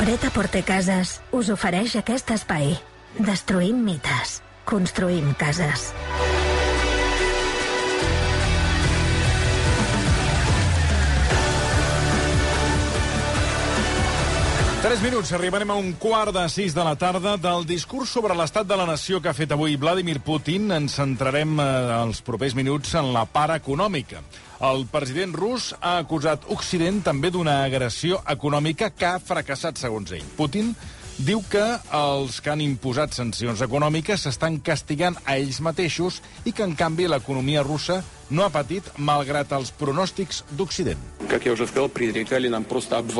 Preta Portecasas us ofereix aquest espai. Destruïm mites. Construïm cases. 3 minuts, arribarem a un quart de 6 de la tarda. Del discurs sobre l'estat de la nació que ha fet avui Vladimir Putin ens centrarem eh, els propers minuts en la part econòmica. El president rus ha acusat Occident també d'una agressió econòmica que ha fracassat, segons ell. Putin diu que els que han imposat sancions econòmiques s'estan castigant a ells mateixos i que, en canvi, l'economia russa no ha patit malgrat els pronòstics d'Occident.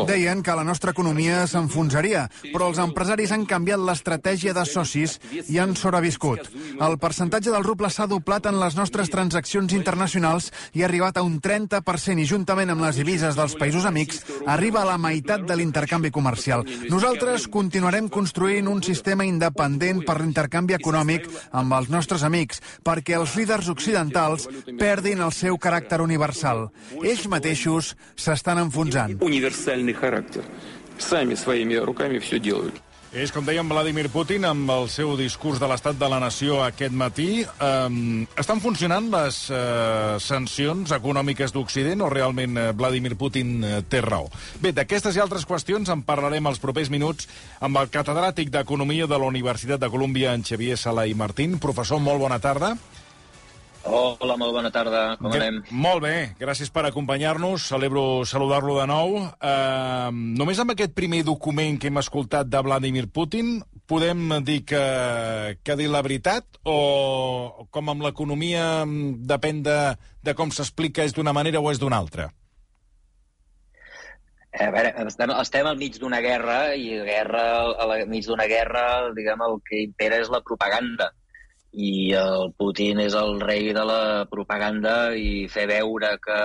Deien que la nostra economia s'enfonsaria, però els empresaris han canviat l'estratègia de socis i han sobreviscut. El percentatge del ruble s'ha doblat en les nostres transaccions internacionals i ha arribat a un 30% i juntament amb les divises dels països amics arriba a la meitat de l'intercanvi comercial. Nosaltres continuarem construint un sistema independent per l'intercanvi econòmic amb els nostres amics, perquè els líders occidentals perdin el seu caràcter universal. Ells mateixos s'estan enfonsant. Универсальный характер. Сами своими руками все делают. És, com dèiem, Vladimir Putin amb el seu discurs de l'estat de la nació aquest matí. Um, estan funcionant les uh, sancions econòmiques d'Occident o realment uh, Vladimir Putin uh, té raó? Bé, d'aquestes i altres qüestions en parlarem els propers minuts amb el catedràtic d'Economia de la Universitat de Colúmbia, en Xavier Sala i Martín. Professor, molt bona tarda. Hola, molt bona tarda, com anem? Molt bé, gràcies per acompanyar-nos. Celebro saludar-lo de nou. Uh, només amb aquest primer document que hem escoltat de Vladimir Putin podem dir que, que ha dit la veritat o com amb l'economia depèn de, de com s'explica és d'una manera o és d'una altra? A veure, estem, estem al mig d'una guerra i guerra, al mig d'una guerra, diguem, el que impera és la propaganda i el Putin és el rei de la propaganda i fer veure que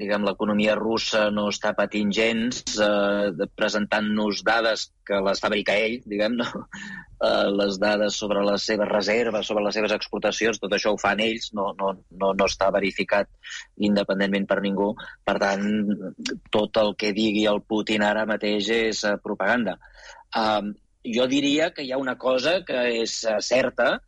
diguem, l'economia russa no està patint gens, eh, presentant-nos dades que les fabrica ell, diguem, no? Eh, les dades sobre les seves reserves, sobre les seves exportacions, tot això ho fan ells, no, no, no, no està verificat independentment per ningú. Per tant, tot el que digui el Putin ara mateix és eh, propaganda. Eh, jo diria que hi ha una cosa que és eh, certa,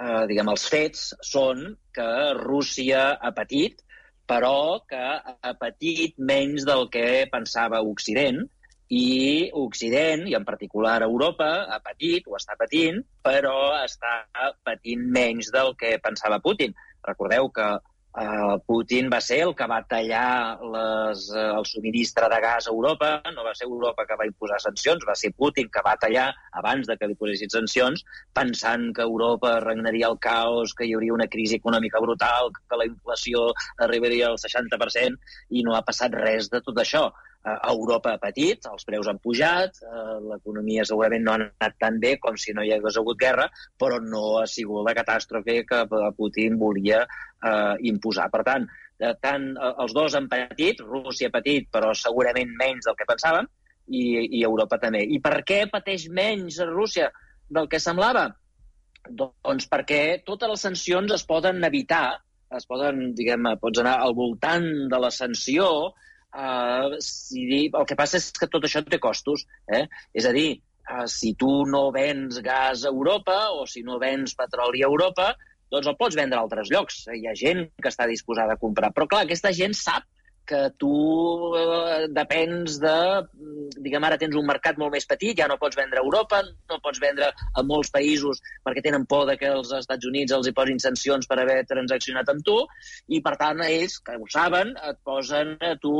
eh, diguem, els fets són que Rússia ha patit, però que ha patit menys del que pensava Occident, i Occident, i en particular Europa, ha patit o està patint, però està patint menys del que pensava Putin. Recordeu que Uh, Putin va ser el que va tallar les, uh, el subministre de gas a Europa, no va ser Europa que va imposar sancions, va ser Putin que va tallar abans de que li posessin sancions, pensant que Europa regnaria el caos, que hi hauria una crisi econòmica brutal, que la inflació arribaria al 60%, i no ha passat res de tot això. Uh, Europa ha patit, els preus han pujat, uh, l'economia segurament no ha anat tan bé com si no hi hagués hagut guerra, però no ha sigut la catàstrofe que Putin volia eh, imposar. Per tant, eh, tant eh, els dos han patit, Rússia ha patit, però segurament menys del que pensàvem, i, i Europa també. I per què pateix menys Rússia del que semblava? Doncs perquè totes les sancions es poden evitar, es poden, diguem, pots anar al voltant de la sanció, eh, si, el que passa és que tot això té costos. Eh? És a dir, eh, si tu no vens gas a Europa o si no vens petroli a Europa, doncs el pots vendre a altres llocs. Hi ha gent que està disposada a comprar. Però, clar, aquesta gent sap que tu eh, depens de... Diguem, ara tens un mercat molt més petit, ja no pots vendre a Europa, no pots vendre a molts països perquè tenen por de que els Estats Units els hi posin sancions per haver transaccionat amb tu, i per tant ells, que ho saben, et posen a tu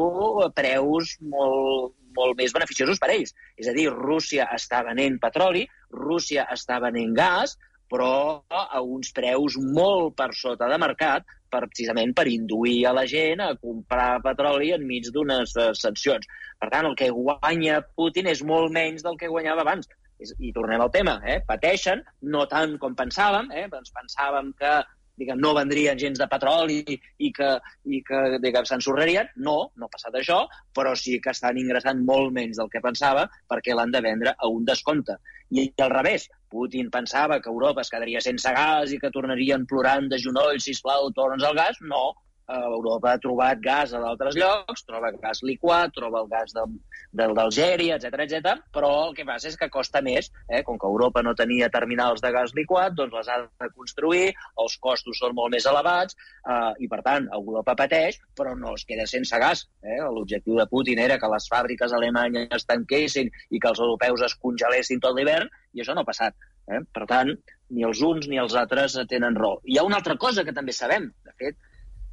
preus molt, molt més beneficiosos per ells. És a dir, Rússia està venent petroli, Rússia està venent gas, però a uns preus molt per sota de mercat, per, precisament per induir a la gent a comprar petroli enmig d'unes uh, sancions. Per tant, el que guanya Putin és molt menys del que guanyava abans. I tornem al tema, eh? pateixen, no tant com pensàvem, eh? doncs pensàvem que diguem, no vendrien gens de petroli i que, i que diguem, s'ensorrarien. No, no ha passat això, però sí que estan ingressant molt menys del que pensava perquè l'han de vendre a un descompte. I al revés, Putin pensava que Europa es quedaria sense gas i que tornarien plorant de genoll, sisplau, torna'ns el gas. No, Europa ha trobat gas a d'altres llocs, troba gas liquat, troba el gas d'Algèria, etc etc. però el que passa és que costa més. Eh? Com que Europa no tenia terminals de gas liquat, doncs les ha de construir, els costos són molt més elevats, eh, i per tant Europa pateix, però no es queda sense gas. Eh? L'objectiu de Putin era que les fàbriques alemanyes tanquessin i que els europeus es congelessin tot l'hivern, i això no ha passat. Eh? Per tant, ni els uns ni els altres tenen raó. Hi ha una altra cosa que també sabem, de fet,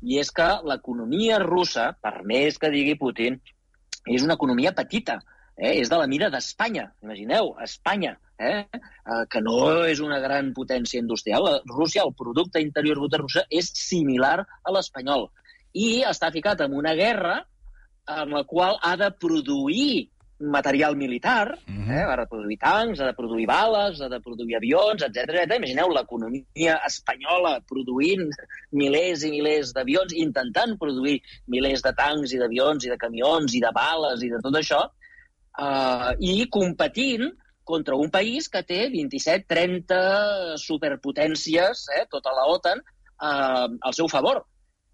i és que l'economia russa, per més que digui Putin, és una economia petita, eh? és de la mida d'Espanya. Imagineu, Espanya, eh? eh? que no és una gran potència industrial. La Rússia, el producte interior brut de Rússia, és similar a l'espanyol. I està ficat en una guerra en la qual ha de produir material militar, uh -huh. eh? ha de produir tancs, ha de produir bales, ha de produir avions, etc. Imagineu l'economia espanyola produint milers i milers d'avions, intentant produir milers de tancs i d'avions i de camions i de bales i de tot això, eh, i competint contra un país que té 27-30 superpotències, eh, tota la OTAN, eh, al seu favor.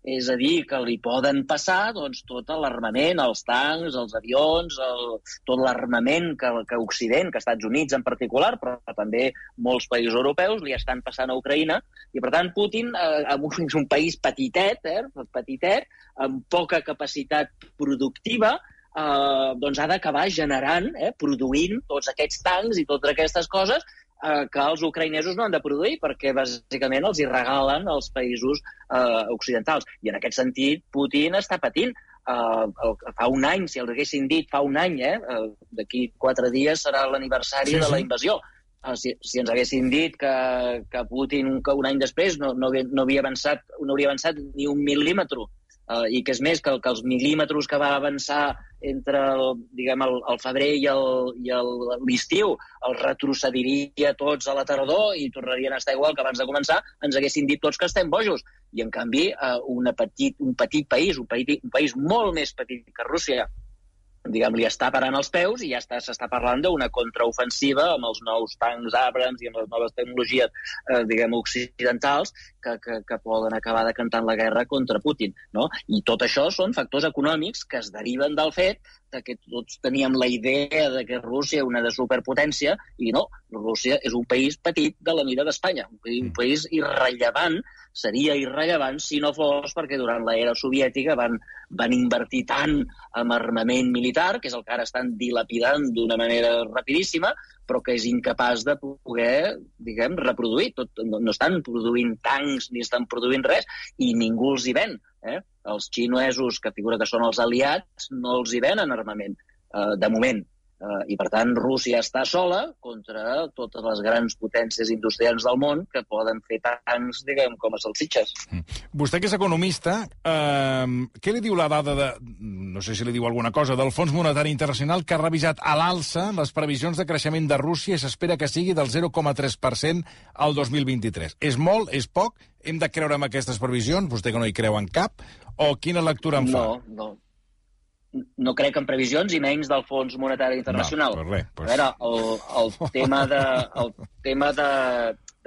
És a dir, que li poden passar doncs, tot l'armament, els tancs, els avions, el, tot l'armament que, que Occident, que Estats Units en particular, però també molts països europeus, li estan passant a Ucraïna. I, per tant, Putin, eh, és un país petitet, eh, petitet, amb poca capacitat productiva, eh, doncs ha d'acabar generant, eh, produint tots aquests tancs i totes aquestes coses eh, que els ucraïnesos no han de produir perquè bàsicament els hi regalen els països eh, occidentals. I en aquest sentit, Putin està patint. Eh, fa un any, si els haguessin dit fa un any, eh, eh d'aquí quatre dies serà l'aniversari sí, sí. de la invasió, eh, si, si ens haguessin dit que, que Putin que un any després no, no, no, havia avançat, no hauria avançat ni un mil·límetre eh, i que és més que, que els mil·límetres que va avançar entre el, diguem, el, el febrer i l'estiu el retrocediria tots a la tardor i tornarien a estar igual que abans de començar, ens haguessin dit tots que estem bojos. I, en canvi, eh, una petit, un petit país, un país, un país molt més petit que Rússia, diguem, li està parant els peus i ja està s'està parlant d'una contraofensiva amb els nous tancs Abrams i amb les noves tecnologies, eh, diguem, occidentals que, que, que poden acabar decantant la guerra contra Putin. No? I tot això són factors econòmics que es deriven del fet que tots teníem la idea de que Rússia és una de superpotència i no, Rússia és un país petit de la mida d'Espanya, un, un mm. país irrellevant, seria irrellevant si no fos perquè durant l'era soviètica van, van invertir tant en armament militar, que és el que ara estan dilapidant d'una manera rapidíssima, però que és incapaç de poder, diguem, reproduir. Tot, no, no estan produint tancs ni estan produint res i ningú els hi ven. Eh? Els xinesos, que figura que són els aliats, no els hi venen armament, eh, de moment. Uh, I, per tant, Rússia està sola contra totes les grans potències industrials del món que poden fer tancs, diguem, com a salsitxes. Mm. Vostè, que és economista, uh, què li diu la dada de... no sé si li diu alguna cosa, del Fons Monetari Internacional que ha revisat a l'alça les previsions de creixement de Rússia i s'espera que sigui del 0,3% al 2023. És molt? És poc? Hem de creure en aquestes previsions? Vostè que no hi creu en cap? O quina lectura en fa? No, no no crec en previsions i menys del Fons Monetari Internacional. No, res, pues... A veure, el, el tema, de, el tema de,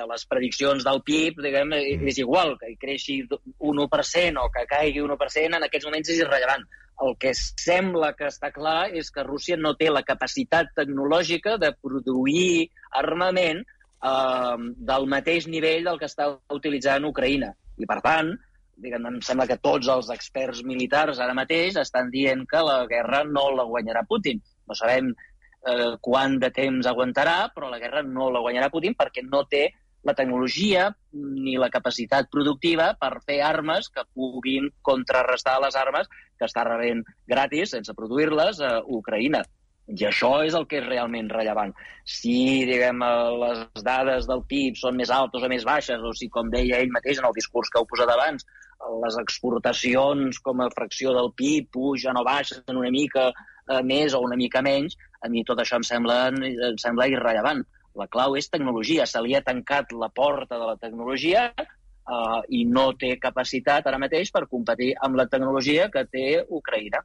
de les prediccions del PIB, diguem, mm. és igual, que creixi un 1% o que caigui un 1%, en aquests moments és irrellevant. El que sembla que està clar és que Rússia no té la capacitat tecnològica de produir armament eh, del mateix nivell del que està utilitzant Ucraïna. I, per tant, diguem, em sembla que tots els experts militars ara mateix estan dient que la guerra no la guanyarà Putin. No sabem eh, quant de temps aguantarà, però la guerra no la guanyarà Putin perquè no té la tecnologia ni la capacitat productiva per fer armes que puguin contrarrestar les armes que està rebent gratis, sense produir-les, a Ucraïna. I això és el que és realment rellevant. Si, diguem, les dades del PIB són més altes o més baixes, o si, com deia ell mateix en el discurs que heu posat abans, les exportacions com a fracció del PIB pugen o baixen una mica eh, més o una mica menys, a mi tot això em sembla, em sembla irrellevant. La clau és tecnologia. Se li ha tancat la porta de la tecnologia eh, i no té capacitat ara mateix per competir amb la tecnologia que té Ucraïna.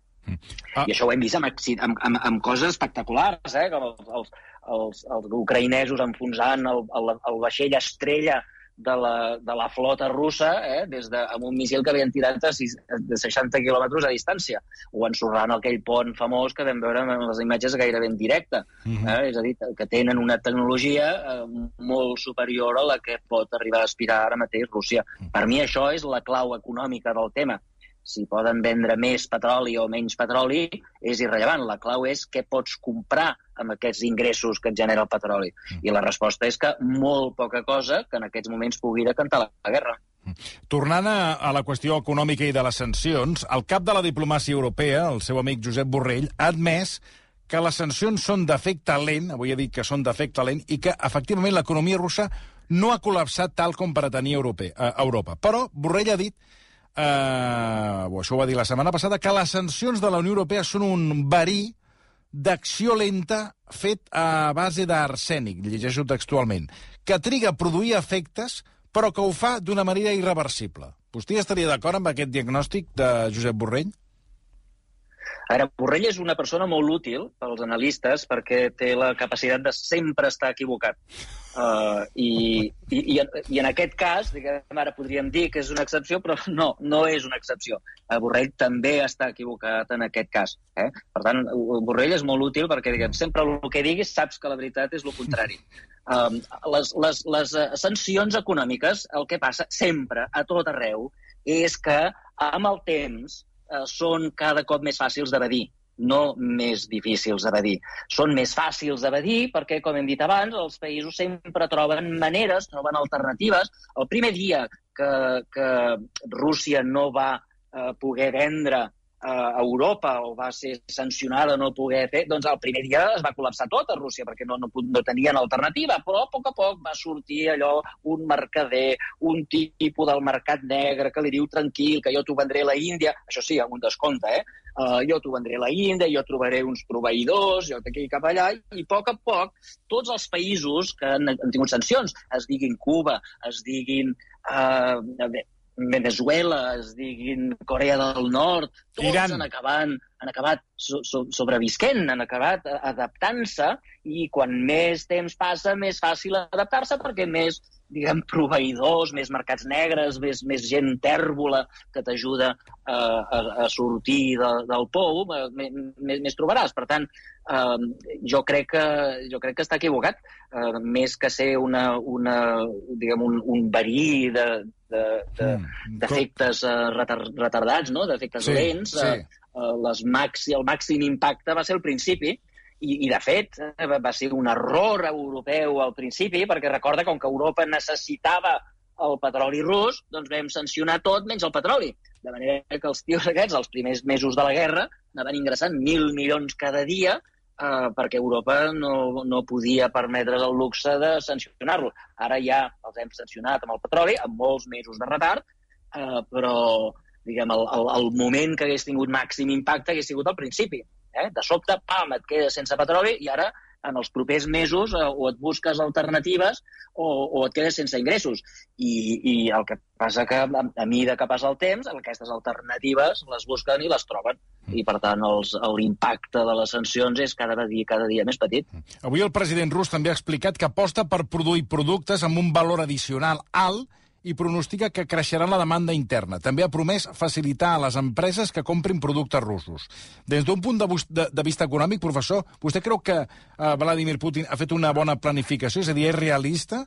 Ah. I això ho hem vist amb, amb, amb, amb coses espectaculars, eh? com els, els, els, els ucraïnesos enfonsant el, el, el vaixell estrella de la, de la flota russa eh, des de, amb un missil que havien tirat a, sis, de 60 quilòmetres a distància, o ensorrant aquell pont famós que vam veure en les imatges gairebé en directe. Mm -hmm. eh? És a dir, que tenen una tecnologia eh, molt superior a la que pot arribar a aspirar ara mateix Rússia. Mm -hmm. Per mi això és la clau econòmica del tema si poden vendre més petroli o menys petroli és irrellevant. La clau és què pots comprar amb aquests ingressos que et genera el petroli. Mm. I la resposta és que molt poca cosa que en aquests moments pugui decantar la guerra. Mm. Tornant a, la qüestió econòmica i de les sancions, el cap de la diplomàcia europea, el seu amic Josep Borrell, ha admès que les sancions són d'efecte lent, avui ha dit que són d'efecte lent, i que, efectivament, l'economia russa no ha col·lapsat tal com pretenia. A Europa. Però Borrell ha dit eh, això ho va dir la setmana passada, que les sancions de la Unió Europea són un verí d'acció lenta fet a base d'arsènic, llegeixo textualment, que triga a produir efectes, però que ho fa d'una manera irreversible. Vostè estaria d'acord amb aquest diagnòstic de Josep Borrell? Ara, Borrell és una persona molt útil pels analistes perquè té la capacitat de sempre estar equivocat. Uh, i, i, i, I en aquest cas, diguem, ara podríem dir que és una excepció, però no, no és una excepció. Uh, Borrell també està equivocat en aquest cas. Eh? Per tant, Borrell és molt útil perquè diguem, sempre el que diguis saps que la veritat és el contrari. Um, les, les, les uh, sancions econòmiques, el que passa sempre, a tot arreu, és que amb el temps uh, són cada cop més fàcils d'evadir no més difícils d'evadir. Són més fàcils d'evadir perquè, com hem dit abans, els països sempre troben maneres, troben alternatives. El primer dia que, que Rússia no va eh, poder vendre a Europa o va ser sancionada no poder fer, doncs el primer dia es va col·lapsar tot a Rússia perquè no, no, no tenien alternativa, però a poc a poc va sortir allò, un mercader, un tipus del mercat negre que li diu tranquil, que jo t'ho vendré a la Índia, això sí, amb un descompte, eh? Uh, jo t'ho vendré a la Índia, jo trobaré uns proveïdors, jo d'aquí cap allà, i a poc a poc tots els països que han, han tingut sancions, es diguin Cuba, es diguin uh, Venezuela, es diguin Corea del Nord, tots Iran. han, acabant, han acabat so, so, sobrevisquent, han acabat adaptant-se i quan més temps passa, més fàcil adaptar-se perquè més, diguem, proveïdors, més mercats negres, més, més gent tèrbola que t'ajuda a, a, a sortir de, del pou, més, més trobaràs. Per tant, eh, jo, crec que, jo crec que està equivocat. Eh, més que ser una, una, diguem, un, un verí de, d'efectes de, de, mm. uh, retardats, no? d'efectes sí, lents. Sí. Uh, les maxi, el màxim impacte va ser al principi, i, i de fet va, va ser un error europeu al principi, perquè recorda com que Europa necessitava el petroli rus, doncs vam sancionar tot menys el petroli. De manera que els tios aquests, els primers mesos de la guerra, anaven ingressant mil milions cada dia eh, perquè Europa no, no podia permetre's el luxe de sancionar-lo. Ara ja els hem sancionat amb el petroli, amb molts mesos de retard, eh, però diguem, el, el, el moment que hagués tingut màxim impacte hagués sigut al principi. Eh? De sobte, pam, et quedes sense petroli i ara en els propers mesos eh, o et busques alternatives o, o et quedes sense ingressos. I, i el que passa que a, a mesura que passa el temps, aquestes alternatives les busquen i les troben. I, per tant, l'impacte de les sancions és cada dia, cada dia més petit. Avui el president rus també ha explicat que aposta per produir productes amb un valor addicional alt i pronostica que creixerà la demanda interna. També ha promès facilitar a les empreses que comprin productes russos. Des d'un punt de, de, de vista econòmic, professor, vostè creu que uh, Vladimir Putin ha fet una bona planificació? És a dir, és realista?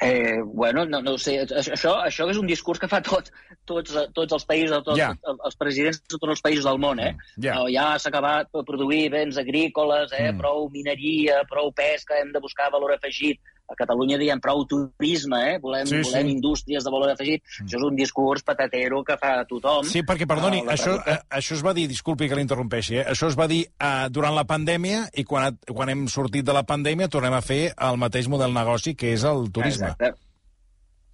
Eh, bueno, no, no ho sé. Això, això és un discurs que fa tot, tots, tots els països, tots yeah. els presidents de tots els països del món. Eh? Yeah. No, ja s'ha acabat produir béns agrícoles, eh? Mm. prou mineria, prou pesca, hem de buscar valor afegit a Catalunya diem prou turisme, eh? volem, sí, volem sí. indústries de valor afegit. Mm. Això és un discurs patatero que fa tothom. Sí, perquè, perdoni, uh, això, uh, això es va dir, disculpi que l'interrompeixi, eh? això es va dir uh, durant la pandèmia i quan, quan hem sortit de la pandèmia tornem a fer el mateix model negoci que és el turisme. Exacte.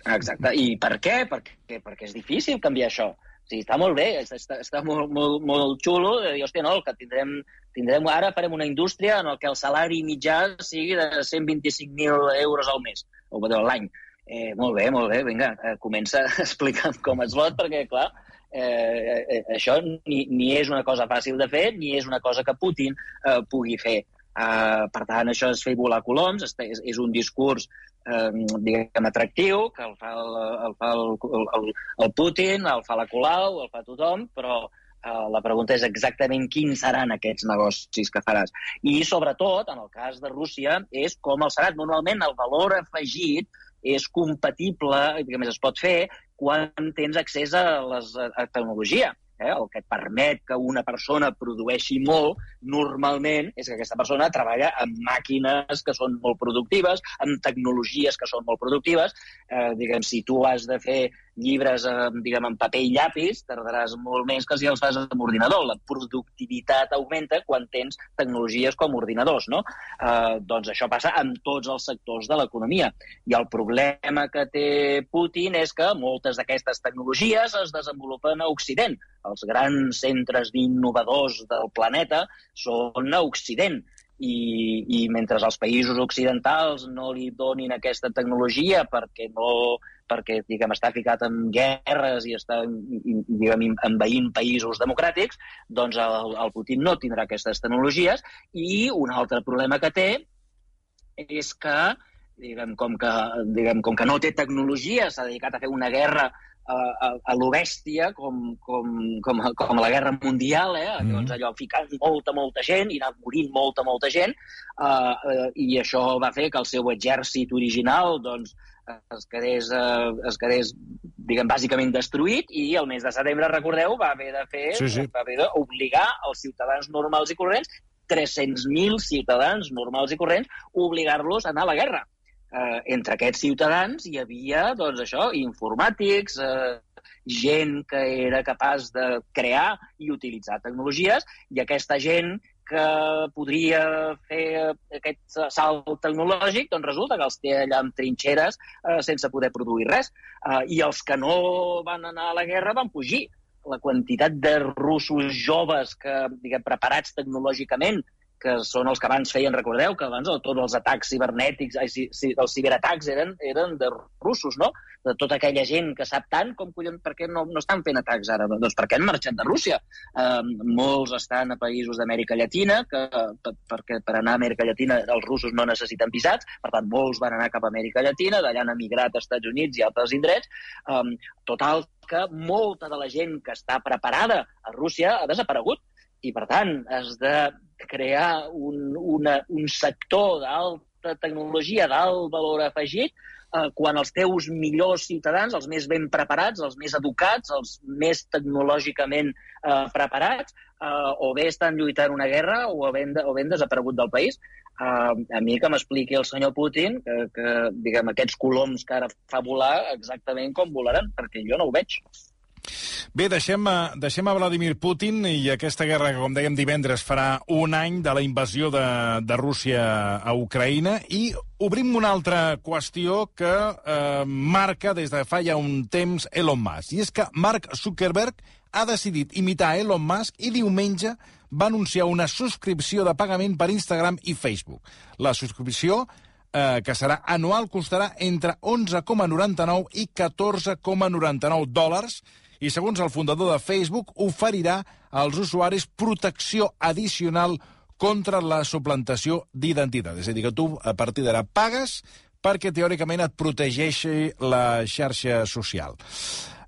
Exacte. I per què? Perquè, perquè és difícil canviar això. Sigui, està molt bé, està, està molt, molt, molt xulo, i, hòstia, no, que tindrem, tindrem, ara farem una indústria en què el salari mitjà sigui de 125.000 euros al mes, o l'any. Eh, molt bé, molt bé, vinga, eh, comença a explicar com es vot, perquè, clar, eh, eh, això ni, ni és una cosa fàcil de fer, ni és una cosa que Putin eh, pugui fer. Uh, per tant, això és fer volar coloms, és, és un discurs eh, diguem, atractiu, que el fa el, el, fa el, el, el Putin, el fa la Colau, el fa tothom, però eh, la pregunta és exactament quins seran aquests negocis que faràs. I, sobretot, en el cas de Rússia, és com el serà. Normalment el valor afegit és compatible, i més es pot fer, quan tens accés a, les, a tecnologia eh, el que et permet que una persona produeixi molt, normalment és que aquesta persona treballa amb màquines que són molt productives, amb tecnologies que són molt productives. Eh, diguem, si tu has de fer llibres eh, diguem, en paper i llapis, tardaràs molt més que si els fas amb ordinador. La productivitat augmenta quan tens tecnologies com ordinadors. No? Eh, doncs això passa en tots els sectors de l'economia. I el problema que té Putin és que moltes d'aquestes tecnologies es desenvolupen a Occident. Els grans centres d'innovadors del planeta són a Occident. I, i mentre els països occidentals no li donin aquesta tecnologia perquè no perquè diguem, està ficat en guerres i està diguem, envaint països democràtics, doncs el, el Putin no tindrà aquestes tecnologies. I un altre problema que té és que diguem, com que, diguem, com que no té tecnologia, s'ha dedicat a fer una guerra a, a, a lo bèstia com, com, com, com a la Guerra Mundial, eh? Mm. Doncs allò, ficant molta, molta gent i anar morint molta, molta gent, uh, uh, i això va fer que el seu exèrcit original doncs, es quedés, uh, es quedés diguem, bàsicament destruït i el mes de setembre, recordeu, va haver de fer, sí, sí. va haver d'obligar els ciutadans normals i corrents 300.000 ciutadans normals i corrents, obligar-los a anar a la guerra eh, entre aquests ciutadans hi havia, doncs això, informàtics, eh, gent que era capaç de crear i utilitzar tecnologies, i aquesta gent que podria fer aquest salt tecnològic, doncs resulta que els té allà amb trinxeres eh, sense poder produir res. Eh, I els que no van anar a la guerra van fugir. La quantitat de russos joves que, diguem, preparats tecnològicament que són els que abans feien, recordeu, que abans tots els atacs cibernètics, ai, si, si, els ciberatacs eren, eren de russos, no? De tota aquella gent que sap tant, com collons, per què no, no estan fent atacs ara? Doncs perquè han marxat de Rússia. Um, molts estan a països d'Amèrica Llatina, que per, perquè per anar a Amèrica Llatina els russos no necessiten visats, per tant, molts van anar cap a Amèrica Llatina, d'allà han emigrat als Estats Units i altres indrets. Um, total, que molta de la gent que està preparada a Rússia ha desaparegut i, per tant, has de crear un, una, un sector d'alta tecnologia, d'alt valor afegit, eh, quan els teus millors ciutadans, els més ben preparats, els més educats, els més tecnològicament eh, preparats, eh, o bé estan lluitant una guerra o ben, o ben desaparegut del país. Uh, a mi que m'expliqui el senyor Putin que, que diguem, aquests coloms que ara fa volar exactament com volaran, perquè jo no ho veig. Bé, deixem, deixem a Vladimir Putin i aquesta guerra que, com dèiem divendres, farà un any de la invasió de, de Rússia a Ucraïna i obrim una altra qüestió que eh, marca des de fa ja un temps Elon Musk. I és que Mark Zuckerberg ha decidit imitar Elon Musk i diumenge va anunciar una subscripció de pagament per Instagram i Facebook. La subscripció eh, que serà anual, costarà entre 11,99 i 14,99 dòlars i, segons el fundador de Facebook, oferirà als usuaris protecció addicional contra la suplantació d'identitat. És a dir, que tu a partir d'ara pagues perquè teòricament et protegeixi la xarxa social.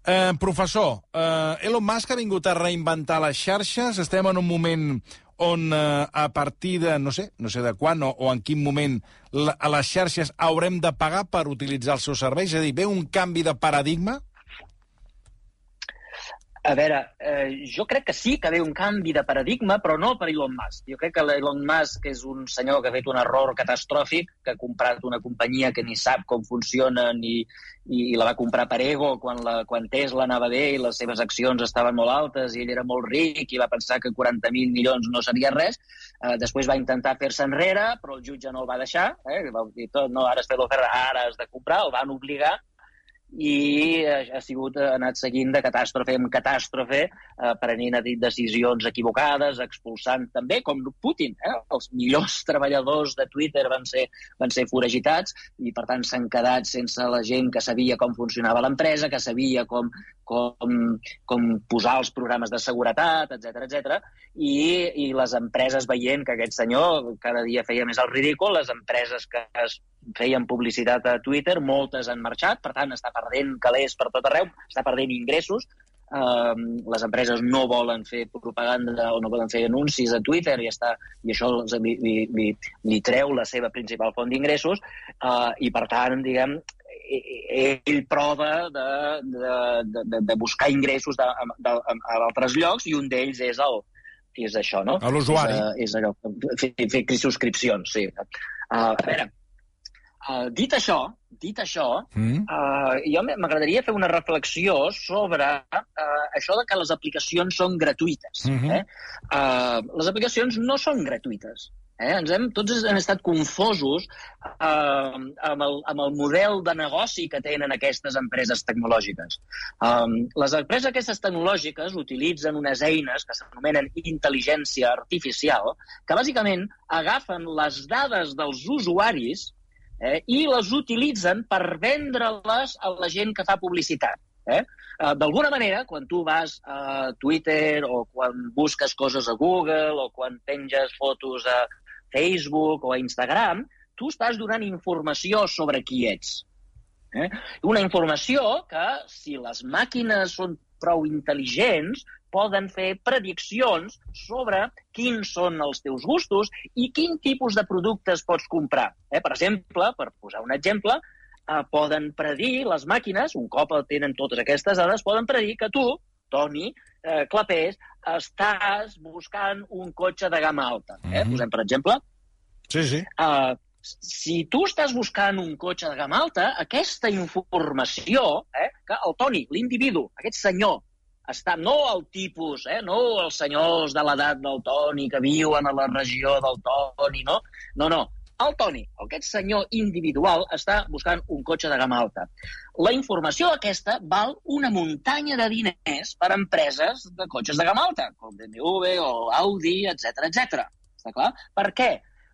Eh, professor, eh, Elon Musk ha vingut a reinventar les xarxes. Estem en un moment on eh, a partir de, no sé, no sé de quan o, o en quin moment la, a les xarxes haurem de pagar per utilitzar els seus serveis? És a dir, ve un canvi de paradigma? A veure, eh, jo crec que sí que ve un canvi de paradigma, però no per Elon Musk. Jo crec que l'Elon Musk és un senyor que ha fet un error catastròfic, que ha comprat una companyia que ni sap com funciona ni, i la va comprar per ego quan, la, quan Tesla anava bé i les seves accions estaven molt altes i ell era molt ric i va pensar que 40.000 milions no seria res. Eh, després va intentar fer-se enrere, però el jutge no el va deixar. Eh? Va dir tot, no, ara has fet l'oferta, ara has de comprar, el van obligar i ha sigut ha anat seguint de catàstrofe en catàstrofe, eh, prenent decisions equivocades, expulsant també, com Putin, eh? els millors treballadors de Twitter van ser, van ser foragitats i per tant s'han quedat sense la gent que sabia com funcionava l'empresa, que sabia com, com, com posar els programes de seguretat, etc etc. I, i les empreses veient que aquest senyor cada dia feia més el ridícul, les empreses que es feien publicitat a Twitter, moltes han marxat, per tant està perdent calés per tot arreu, està perdent ingressos, Uh, les empreses no volen fer propaganda o no volen fer anuncis a Twitter i, està, i això li, li, li, li treu la seva principal font d'ingressos uh, i per tant, diguem, ell prova de, de, de, de buscar ingressos de, de, a altres llocs i un d'ells és el, és això, no? A l'usuari. És, és allò, fer, fer subscripcions, sí. Uh, a veure, uh, dit això, dit això, mm. uh, jo m'agradaria fer una reflexió sobre uh, això de que les aplicacions són gratuïtes. Mm -hmm. eh? uh, les aplicacions no són gratuïtes. Eh? Ens hem, tots hem estat confosos eh, amb, el, amb el model de negoci que tenen aquestes empreses tecnològiques. Um, les empreses aquestes tecnològiques utilitzen unes eines que s'anomenen intel·ligència artificial, que bàsicament agafen les dades dels usuaris eh, i les utilitzen per vendre-les a la gent que fa publicitat. Eh? Uh, D'alguna manera, quan tu vas a Twitter o quan busques coses a Google o quan penges fotos a Facebook o a Instagram, tu estàs donant informació sobre qui ets. Eh? Una informació que, si les màquines són prou intel·ligents, poden fer prediccions sobre quins són els teus gustos i quin tipus de productes pots comprar. Eh? Per exemple, per posar un exemple, eh, poden predir les màquines, un cop tenen totes aquestes dades, poden predir que tu, Toni, eh, Clapés, estàs buscant un cotxe de gamma alta. Eh? Mm -hmm. Posem, per exemple. Sí, sí. Uh, si tu estàs buscant un cotxe de gamma alta, aquesta informació, eh, que el Toni, l'individu, aquest senyor, està, no el tipus, eh, no els senyors de l'edat del Toni que viuen a la regió del Toni, no? No, no. El Toni, aquest senyor individual, està buscant un cotxe de gamma alta. La informació aquesta val una muntanya de diners per a empreses de cotxes de gamma alta, com BMW o Audi, etc etc. Està clar? Per què?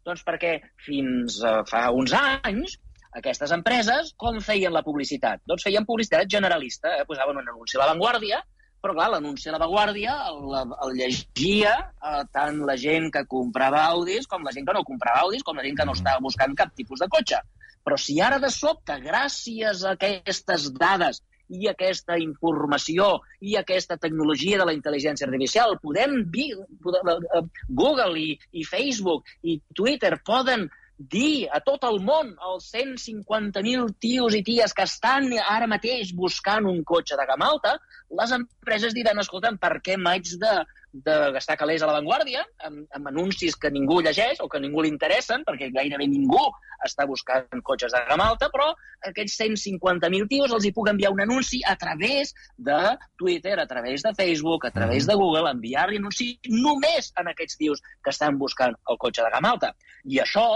Doncs perquè fins uh, fa uns anys aquestes empreses com feien la publicitat? Doncs feien publicitat generalista, eh? posaven un anunci a l'avantguàrdia, però clar, l'anunci a l'avantguàrdia el, el llegia eh, tant la gent que comprava Audis com la gent que no comprava Audis, com la gent que no estava buscant cap tipus de cotxe. Però si ara de sobte, gràcies a aquestes dades i aquesta informació i aquesta tecnologia de la intel·ligència artificial. Podem, uh, Google i, i Facebook i Twitter poden dir a tot el món, als 150.000 tios i ties que estan ara mateix buscant un cotxe de gamma alta, les empreses diran, escolta'm, per què m'haig de, de gastar calés a l'avantguàrdia amb, amb anuncis que ningú llegeix o que ningú li interessen, perquè gairebé ningú està buscant cotxes de gamma alta, però aquests 150.000 tios els hi puc enviar un anunci a través de Twitter, a través de Facebook, a través de Google, enviar-li anunci només en aquests tios que estan buscant el cotxe de gamma alta. I això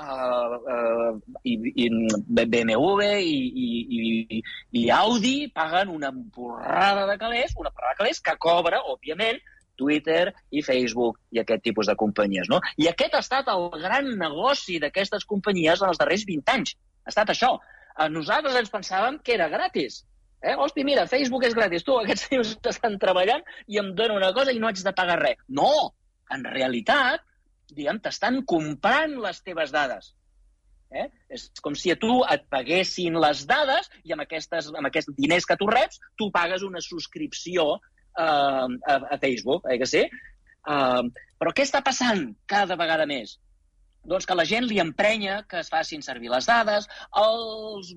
uh, uh, i, i BMW i, i, i, i Audi paguen una borrada de calés, una borrada de calés que cobra, òbviament, Twitter i Facebook i aquest tipus de companyies. No? I aquest ha estat el gran negoci d'aquestes companyies en els darrers 20 anys. Ha estat això. A nosaltres ens pensàvem que era gratis. Eh? Hosti, mira, Facebook és gratis. Tu, aquests tios estan treballant i em donen una cosa i no haig de pagar res. No! En realitat, diguem, t'estan comprant les teves dades. Eh? És com si a tu et paguessin les dades i amb, aquestes, amb aquests diners que tu reps, tu pagues una subscripció uh, a, a Facebook, eh que sí? Uh, però què està passant cada vegada més? Doncs que la gent li emprenya que es facin servir les dades, els,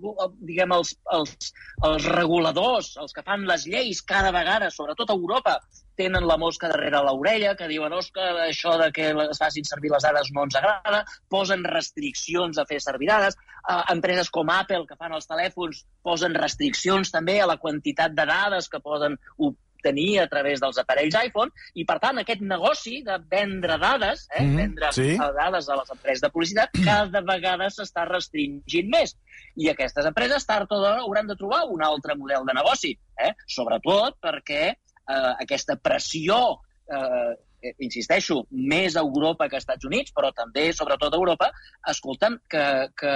diguem, els, els, els reguladors, els que fan les lleis cada vegada, sobretot a Europa, tenen la mosca darrere l'orella, que diuen que això de que es facin servir les dades no ens agrada, posen restriccions a fer servir dades. Uh, empreses com Apple, que fan els telèfons, posen restriccions també a la quantitat de dades que poden obtenir a través dels aparells iPhone, i per tant aquest negoci de vendre dades, eh, mm -hmm, vendre sí. dades a les empreses de publicitat, cada vegada s'està restringint més. I aquestes empreses tard o d'hora hauran de trobar un altre model de negoci, eh? sobretot perquè eh, aquesta pressió eh, insisteixo, més a Europa que als Estats Units, però també, sobretot a Europa, escolta'm, que, que,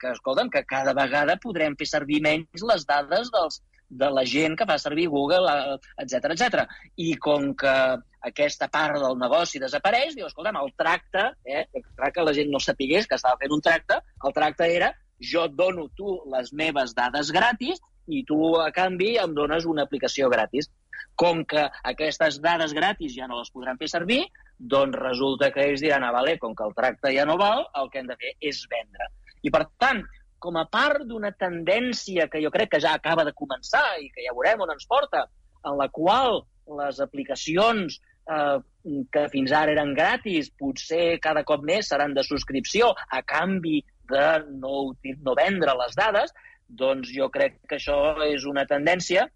que, escolta'm, que cada vegada podrem fer servir menys les dades dels, de la gent que fa servir Google, etc etc. I com que aquesta part del negoci desapareix, diu, escolta'm, el tracte, eh, que la gent no sapigués que estava fent un tracte, el tracte era jo et dono tu les meves dades gratis i tu, a canvi, em dones una aplicació gratis. Com que aquestes dades gratis ja no les podran fer servir, doncs resulta que ells diran, ah, vale, com que el tracte ja no val, el que hem de fer és vendre. I, per tant, com a part d'una tendència que jo crec que ja acaba de començar i que ja veurem on ens porta, en la qual les aplicacions eh, que fins ara eren gratis potser cada cop més seran de subscripció a canvi de no, no vendre les dades, doncs jo crec que això és una tendència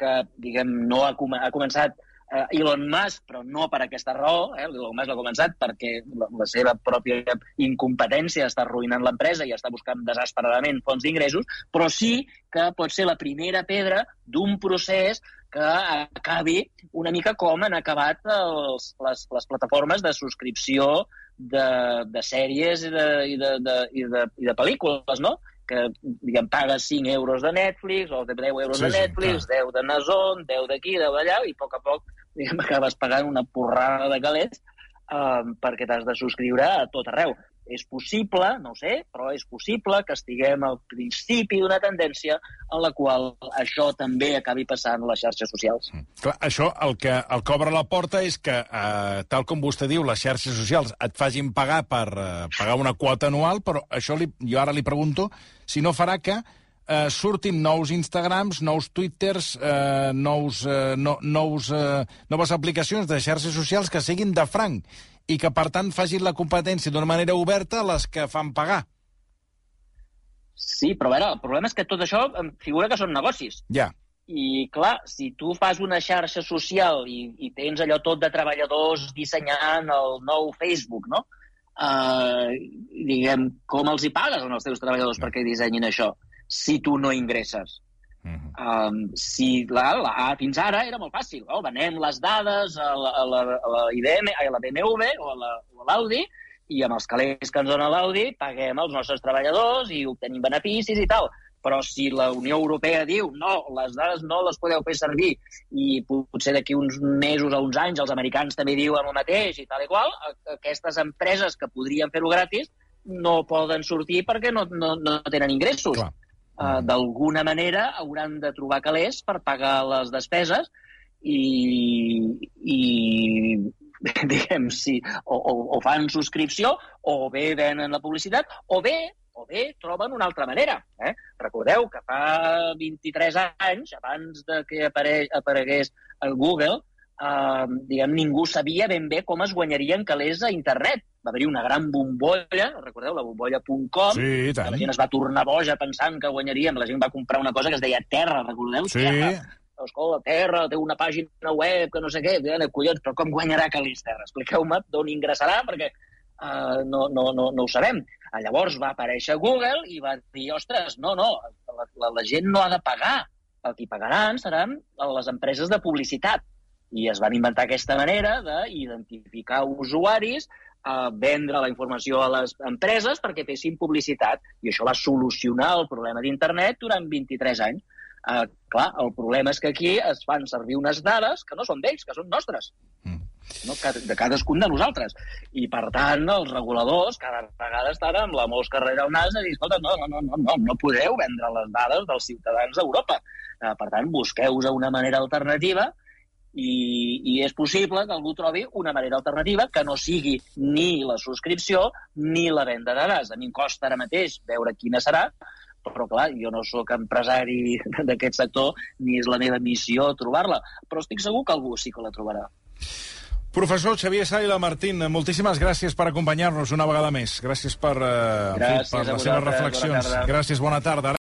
que, diguem, no ha, com ha començat eh, Elon Musk, però no per aquesta raó. Eh? Elon Musk l'ha començat perquè la, la seva pròpia incompetència està arruïnant l'empresa i està buscant desesperadament fons d'ingressos, però sí que pot ser la primera pedra d'un procés que acabi una mica com han acabat els, les, les plataformes de subscripció de, de sèries i de, i de, de, i de, i de pel·lícules, no? Que diguem, pagues 5 euros de Netflix o 10 euros sí, de Netflix, sí, 10 de Nazon, 10 d'aquí, 10 d'allà, i a poc a poc diguem, acabes pagant una porrada de calés um, perquè t'has de subscriure a tot arreu. És possible, no sé, però és possible que estiguem al principi d'una tendència en la qual això també acabi passant a les xarxes socials. Mm. Clar, això el que, el que obre la porta és que, eh, tal com vostè diu, les xarxes socials et facin pagar per eh, pagar una quota anual, però això li, jo ara li pregunto si no farà que eh, surtin nous Instagrams, nous Twitters, eh, nous, eh, no, nous, eh, noves aplicacions de xarxes socials que siguin de franc i que, per tant, facin la competència d'una manera oberta a les que fan pagar. Sí, però a veure, el problema és que tot això em figura que són negocis. Ja. I, clar, si tu fas una xarxa social i, i tens allò tot de treballadors dissenyant el nou Facebook, no? Uh, diguem, com els hi pagues als teus treballadors ja. perquè dissenyin això? si tu no ingresses. Uh -huh. um, si la, la, fins ara era molt fàcil, oh, venem les dades a la, a la, a la IBM, a la BMW o a l'Audi i amb els calés que ens dona l'Audi paguem els nostres treballadors i obtenim beneficis i tal. Però si la Unió Europea diu no, les dades no les podeu fer servir i potser d'aquí uns mesos o uns anys els americans també diuen el mateix i tal i qual, aquestes empreses que podrien fer-ho gratis no poden sortir perquè no, no, no tenen ingressos. Clar eh, d'alguna manera hauran de trobar calés per pagar les despeses i, i diguem, si o, o, o fan subscripció o bé venen la publicitat o bé o bé troben una altra manera. Eh? Recordeu que fa 23 anys, abans de que apare aparegués el Google, eh, diguem, ningú sabia ben bé com es guanyarien calés a internet. Va haver-hi una gran bombolla, recordeu, la bombolla.com, sí, que la gent es va tornar boja pensant que guanyaríem. La gent va comprar una cosa que es deia Terra, recordeu? Sí. Terra. Escolta, Terra té una pàgina web que no sé què, collons, però com guanyarà calés Terra? Expliqueu-me d'on ingressarà, perquè uh, no, no, no, no ho sabem. Llavors va aparèixer Google i va dir, ostres, no, no, la, la, la gent no ha de pagar. El que pagaran seran les empreses de publicitat i es van inventar aquesta manera d'identificar usuaris, a vendre la informació a les empreses perquè fessin publicitat. I això va solucionar el problema d'internet durant 23 anys. Uh, clar, el problema és que aquí es fan servir unes dades que no són d'ells, que són nostres. Mm. No? de cadascun de nosaltres. I, per tant, els reguladors cada vegada estan amb la mosca darrere el nas a dir, escolta, no, no, no, no, no, no podeu vendre les dades dels ciutadans d'Europa. Uh, per tant, busqueu una manera alternativa i, i és possible que algú trobi una manera alternativa que no sigui ni la subscripció ni la venda de gas. A mi em costa ara mateix veure quina serà, però clar, jo no sóc empresari d'aquest sector ni és la meva missió trobar-la, però estic segur que algú sí que la trobarà. Professor Xavier Saila Martín, moltíssimes gràcies per acompanyar-nos una vegada més. Gràcies per, eh, gràcies fi, per les seves reflexions. Bona gràcies, bona tarda.